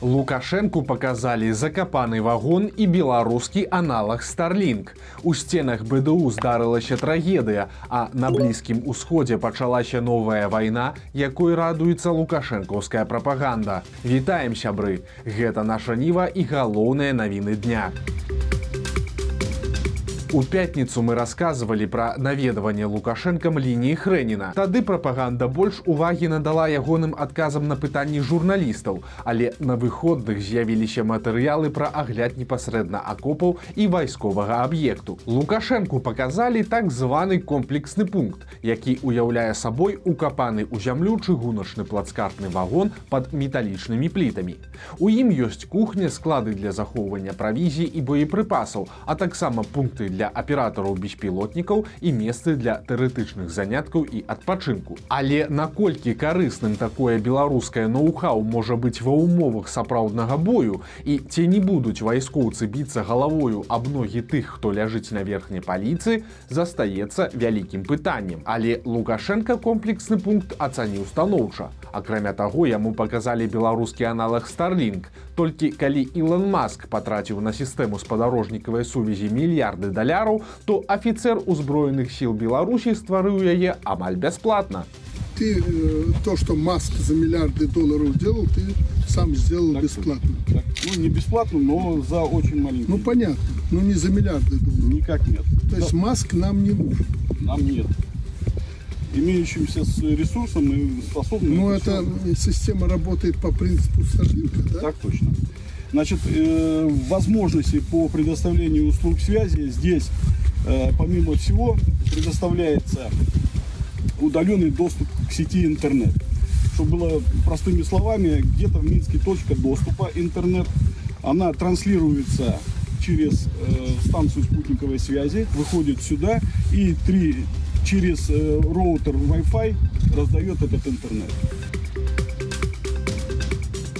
Лукашэнку паказалі закапаны вагон і беларускі аналаг Старлінг. У сценах БДУ здарылася трагедыя, а на блізкім усходзе пачалася новая вайна, якой радуецца лукашэнкаўская прапаганда. Вітаем сябры. Гэта наша ніва і галоўныя навіны дня. У пятніцу мы рассказывалі пра наведванне лукашэнкам лініі хрэніна. Тады прапаганда больш увагі надала ягоным адказам на пытанні журналістаў, але на выходных з'явіліся матэрыялы пра агляд непасрэдна акопаў і вайсковага аб'екту. Лукашэнку паказалі так званы комплексны пункт, які ўяўляе сабой укапаны ў зямлю чыгуначны плацкартны вагон пад металічнымі плітамі. У ім ёсць кухня склады для захоўвання правізіі і боепрыпасаў, а таксама пункты для для аператараў беспілотнікаў і месцы для тэарэтычных заняткаў і адпачынку. Але наколькі карысным такое беларускае ноу-хау можа быць ва ўмовах сапраўднага бою і ці не будуць вайскоўцы біцца галавою аб ногі тых, хто ляжыць на верхняй паліцы, застаецца вялікім пытаннем. Але Лукашенко комплексны пункт ацаніў станоўча. Акрамя таго, яму паказалі беларускі аналаг Старлінг. Толькі калі Ілон Маск патраціў на сістэму спадарожнікавай сувязі мільярды даля даляраў, то афіцер узброеных сіл Беларусі стварыў яе амаль бясплатна. Ты э, то, что Маск за миллиарды долларов делал, ты сам сделал так, бесплатно. Так, ну, не бесплатно, но за очень маленький. Ну, понятно. Но не за миллиарды долларов. Никак нет. То есть да. Маск нам не нужен. Нам нет. Имеющимся с ресурсом и способным... Ну, это, система работает по принципу Старлинка, да? Так точно. Значит, э, возможности по предоставлению услуг связи здесь, э, помимо всего, предоставляется удаленный доступ к сети интернет. Чтобы было простыми словами, где-то в Минске точка доступа интернет. Она транслируется через э, станцию спутниковой связи, выходит сюда и три, через э, роутер Wi-Fi раздает этот интернет.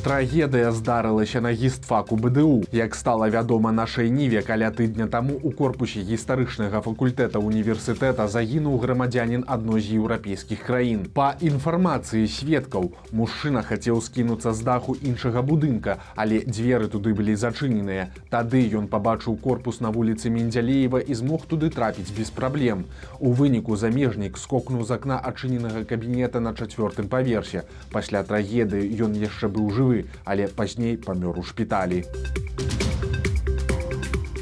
Трагедыя здарылася на гістфаку БДУ. Як стала вядома нашай ніве каля тыдня таму у корпусе гістарычнага факультэта універсітэта загінуў грамадзянин адной з еўрапейскіх краін. Па інфармацыі сведкаў мужчына хацеў скінуцца з даху іншага будынка, але дзверы туды былі зачыненыя. Тады ён пабачыў корпус на вуліцы Мендзялеева і змог туды трапіць без праблем. У выніку замежнік скокнуў з акна адчыненага кабінета на чацвёртым паверсе. Пасля трагедыі ён яшчэ быў жывы жывы, але пазней памёр у шпіталі.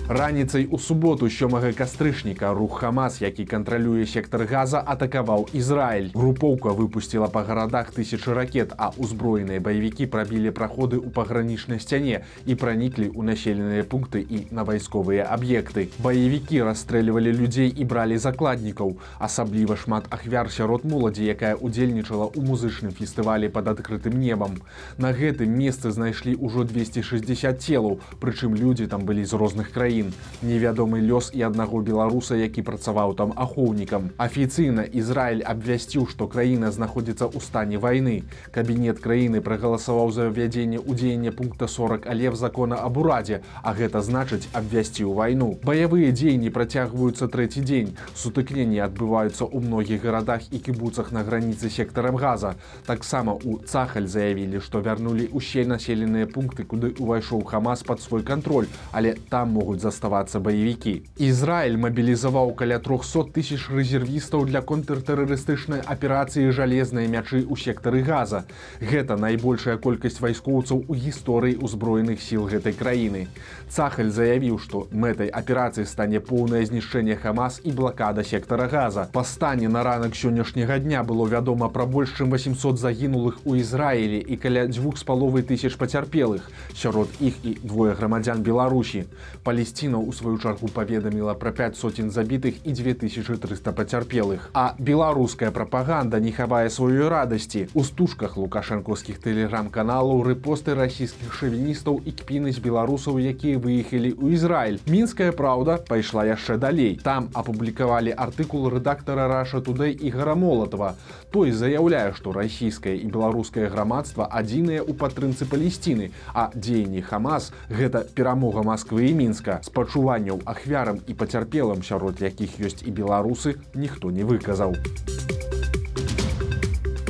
Раніцай у суботу сёмага кастрычніка рух Хамас, які кантралюе сектар газа, атакаваў Ізраіль. Групоўка выпусціла па гарадах тысячы ракет, а ўзброеныя баевікі прабілі праходы ў пагранічнай сцяне і праніклі ў населеныя пункты і на вайсковыя аб'екты. Баевікі расстрэльвалі людзей і бралі закладнікаў. Асабліва шмат ахвяр сярод моладзі, якая удзельнічала ў музычным фестывалі пад адкрытым небам. На гэтым месцы знайшлі ўжо 260 целаў, прычым людзі там былі з розных краін краін. Невядомы лёс і аднаго беларуса, які працаваў там ахоўнікам. Афіцыйна Ізраіль абвясціў, што краіна знаходзіцца ў стане вайны. Кабінет краіны прагаласаваў за ўвядзенне ўдзеяння пункта 40 алев закона аб урадзе, а гэта значыць абвясціў вайну. Баявыя дзеянні працягваюцца трэці дзень. Сутыкненні адбываюцца ў многіх гарадах і кібуцах на граніцы сектарам газа. Таксама у цахаль заявілі, што вярнулі ўсе населеныя пункты, куды ўвайшоў Хамас пад свой кантроль, але там могуць заставацца баевікі. Ізраіль мабілізаваў каля 300 тысяч рэзервістаў для контртэрарыстычнай аперацыі жалезныя мячы ў сектары газа. Гэта найбольшая колькасць вайскоўцаў у гісторыі ўзброеных сіл гэтай краіны. Цахаль заявіў, што мэтай аперацыі стане поўнае знішчэнне Хамас і блакада сектара газа. Па стане на ранак сённяшняга дня было вядома пра больш чым 800 загінулых у Ізраілі і каля дзвюх з паловай тысяч пацярпелых. Сярод іх і двое грамадзян Беларусі. Палесці Палесціна ў сваю чаргу паведаміла пра 5 соцень забітых і 2300 пацярпелых. А беларуская прапаганда не хавае сваёй радасці. У стужках лукашэнкаўскіх тэлеграм-каналаў рэпосты расійскіх шавіністаў і кпіны з беларусаў, якія выехалі ў Ізраіль. Мінская праўда пайшла яшчэ далей. Там апублікавалі артыкул рэдактара Раша Тудай і гарамолатава. Той заяўляе, што расійскае і беларускае грамадства адзіныя ў падтрымцы Палесціны, а дзеянні Хамас гэта перамога Масквы і мінска спачуванняў ахвярам і пацярпелым сярод якіх ёсць і беларусы ніхто не выказаў.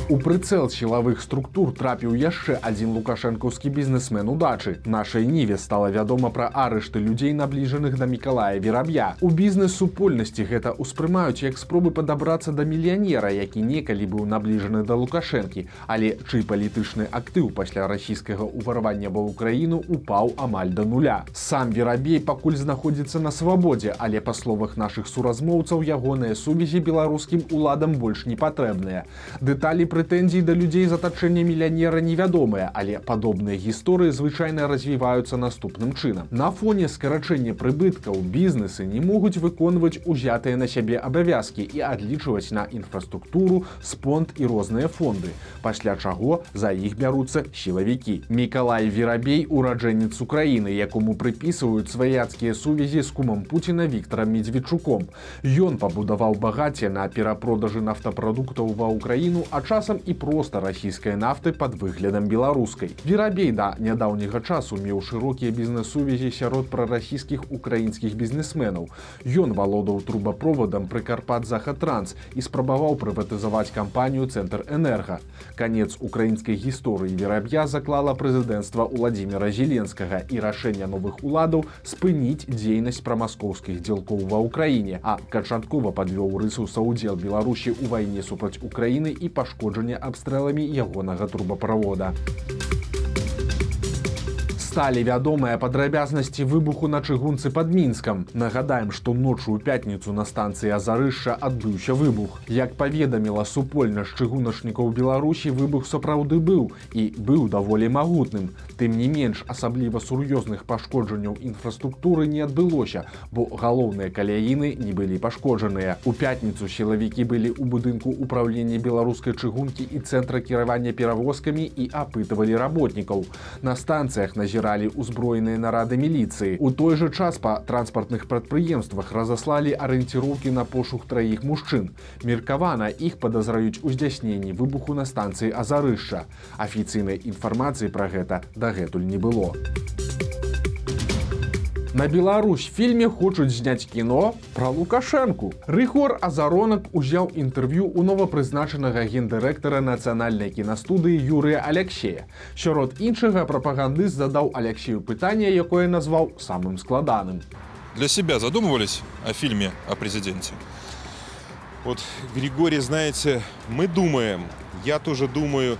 У прыцэл сілавых структур трапіў яшчэ адзін лукашэнкаўскі бізнесмен удачы. Нашай ніве стала вядома пра арышты людзей, набліжаных да Мікалая вераб'я. У бізнес-супольнасці гэта ўспрымаюць як спробы падабрацца да мільянера, які некалі быў набліжаны да лукашэнкі, але чый палітычны актыў пасля расійскага ўварвання ва ўкраіну упаў амаль да нуля. Сам верабей пакуль знаходзіцца на свабодзе, але па словах нашых суразмоўцаў ягоныя сувязі беларускім уладам больш не патрэбныя. Дэталі прэтэнзій да людзей з атачэння мільянера невядомыя, але падобныя гісторыі звычайна развіваюцца наступным чынам. На фоне скарачэння прыбыткаў бізнесы не могуць выконваць узятыя на сябе абавязкі і адлічваць на інфраструктуру, спонт і розныя фонды, пасля чаго за іх бяруцца сілавікі. Мікалай Верабей ураджэнец Украіны, якому прыпісваюць сваяцкія сувязі з кумам Пуціна Віктором Медзведчуком. Ён пабудаваў багацце на перапродажы нафтапрадуктаў ва ўкраіну, а часам і проста расійскай нафты пад выглядам беларускай. Верабей да нядаўняга часу меў шырокія бізнес-сувязі сярод прарасійскіх украінскіх бізнесменаў. Ён валодаў трубапроводам прыкарпат захад-транс і спрабаваў прыватызаваць кампанію цэнтр энерга. Канец украінскай гісторыі вераб'я заклала прэзідэнцтва Владзіміра Зеленскага і рашэння новых уладаў спыніць дзейнасць прамаскоўскіх дзелкоў ва ўкраіне, а канчаткова падвёў рысу саўдзел Беларусі ў вайне супраць Украіны і пашкоджання абстрэламі ягонага трубаправода сталі вядомыя падрабязнасці выбуху на чыгунцы под мінскам. Нагадаем што ночу ў пятніцу на станцыі азарышша адбыўся выбух. Як паведаміла супольна з чыгуначнікаў беларусі выбух сапраўды быў і быў даволі магутным. Тым не менш асабліва сур'ёзных пашкоджанняў інфраструктуры не адбылося бо галоўныя каляіны не былі пашкоджаныя. У пятніцу сілавікі былі ў будынку управлення беларускай чыгункі і цэнтра кіравання перавозкамі і апытывалі работнікаў. На станцыях назіралі назіралі ўзброеныя нарады міліцыі. У той жа час па транспартных прадпрыемствах разаслалі арыенціроўкі на пошук траіх мужчын. Меркавана іх падазраюць у здзясненні выбуху на станцыі азарышша. Афіцыйнай інфармацыі пра гэта дагэтуль не было. На Беларусь фільме хочуць зняць кіно пра лукашэнку. Рыхор азаронак узяў інтэрв'ю у новапрызначанага гендырэктара нацыянальнай кінастудыі Юрыя Алексея. Сярод іншага прапагандыст задаў Алексею пытанне, якое назваў самым складаным. Для себя задумывались о фильме о президенте? Вот, Григорий, знаете, мы думаем, я тоже думаю,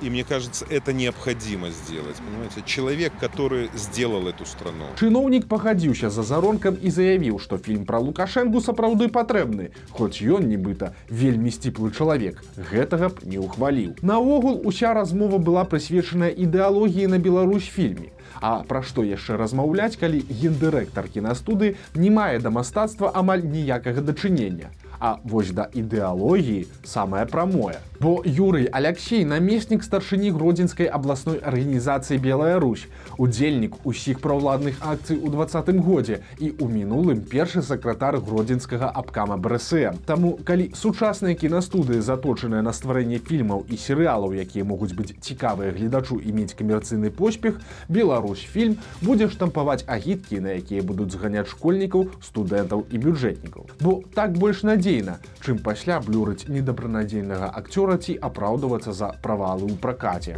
И мне кажется, это необходимо сделать. Понимаете? Человек, который сделал эту страну. Чыноўнік пагадзіўся за заронкам і заявіў, што фільм пра Лукашэнку сапраўды патрэбны, хоць ён нібыта вельмі сціплы чалавек. Гэтага б не ўхваліў. Наогул уся размова была прысвечаная ідэалогіі на Беларусь фільме. А пра што яшчэ размаўляць, калі гендырэктар кінастуды не мае да мастацтва амаль ніякага дачынення. А вось да ідэалогіі самае прамое. Бо Юрый Алексей намеснік старшыні гродзенскай абласной арганізацыі Белая Русь, удзельнік усіх праўладных акцый у двадцатым годзе і ў мінулым першы сакратар гродзенскага абкама БРСМ. Таму калі сучасныя кінастудыі заточаныя на стварэнне фільмаў і серыялаў, якія могуць быць цікавыя гледачу і мець камерцыйны поспех, Беларусь фільм будзе штампаваць агіткі, на якія будуць зганяць школьнікаў, студэнтаў і бюджэтнікаў. Бо так больш надзе надзейна, чым пасля блюрыць недабранадзейнага акцёра ці апраўдвацца за правалы ў пракаце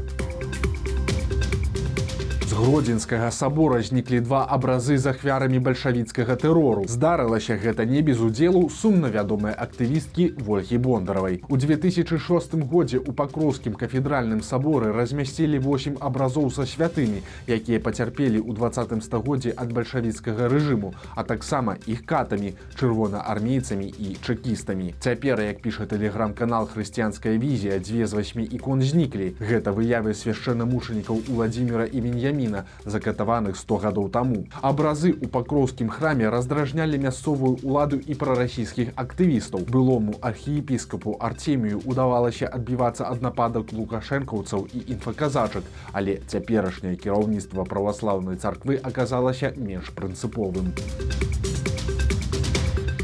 гродзенскага сабора зніклі два абразы з ахвярамі бальшавіцкага тэрору. Здарылася гэта не без удзелу сумна вядомыя актывісткі Вольгі Бондаравай. У 2006 годзе у пакроўскім кафедральным саборы размясцілі 8 абразоў са святымі, якія пацярпелі ў двадцатым стагоддзе ад бальшавіцкага рэжыму, а таксама іх катамі, чырвонаармейцамі і чэкістамі. Цяпер, як піша тэлеграм-канал хрысціянская візія, дзве з васьмі ікон зніклі. Гэта выявы свяшчэннамучанікаў Уладзіміра і Веньяміна Леніна закатаваных 100 гадоў таму. Абразы ў пакроўскім храме раздражнялі мясцовую ўладу і прарасійскіх актывістаў. Былому архіепіскапу Артемію удавалася адбівацца ад нападак лукашэнкаўцаў і інфаказачак, але цяперашняе кіраўніцтва праваслаўнай царквы аказалася менш прынцыповым.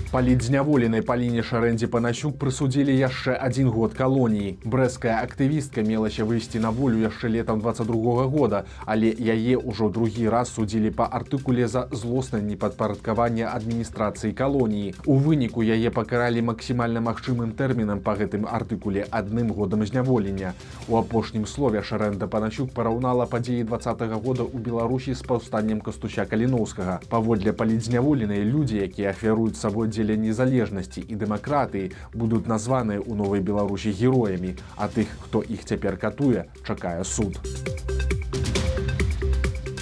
Палідзняволенай Паліне Шарэндзе Панасюк прысудзілі яшчэ адзін год калоніі. Брэская актывістка мелася выйсці на волю яшчэ летам 22 года, але яе ўжо другі раз судзілі па артыкуле за злоснае непадпарадкаванне адміністрацыі калоніі. У выніку яе пакаралі максімальна магчымым тэрмінам па гэтым артыкуле адным годам зняволення. У апошнім слове Шарэнда Панасюк параўнала падзеі два года ў Беларусі з паўстаннем кастуся каліноўскага. Паводле палідзняволеныя людзі, якія ахвяруюць сабой дзеля незалежнасці і дэмакратыі, будуць названыя ў новай Беларусі героямі, а тых, хто іх цяпер катуе, чакае суд.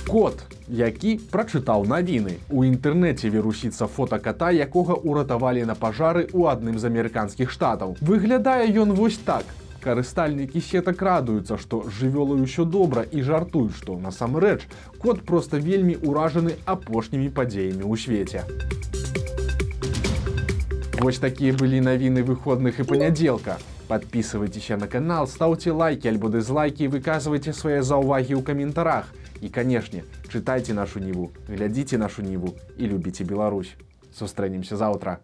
Кот, які прачытаў навіны. У інтэрнэце вірусіцца фота ката, якога ўратавалі на пажары ў адным з амерыканскіх штатаў. Выглядае ён вось так. Карыстальнікі сетак радуюцца, што з жывёлай усё добра і жартуюць, што насамрэч кот проста вельмі ўражаны апошнімі падзеямі ў свеце. Вось такія былі навіны выходных і панядзелка. Подписывайтеся на канал, ставьте лайки альбо дизлайки, выказывайте свои заўвагі ў каментарах. І, канешне, чытайце нашу ніву, глядзіце нашу ніву і любіце Беларусь. Сустрэнемся заўтра.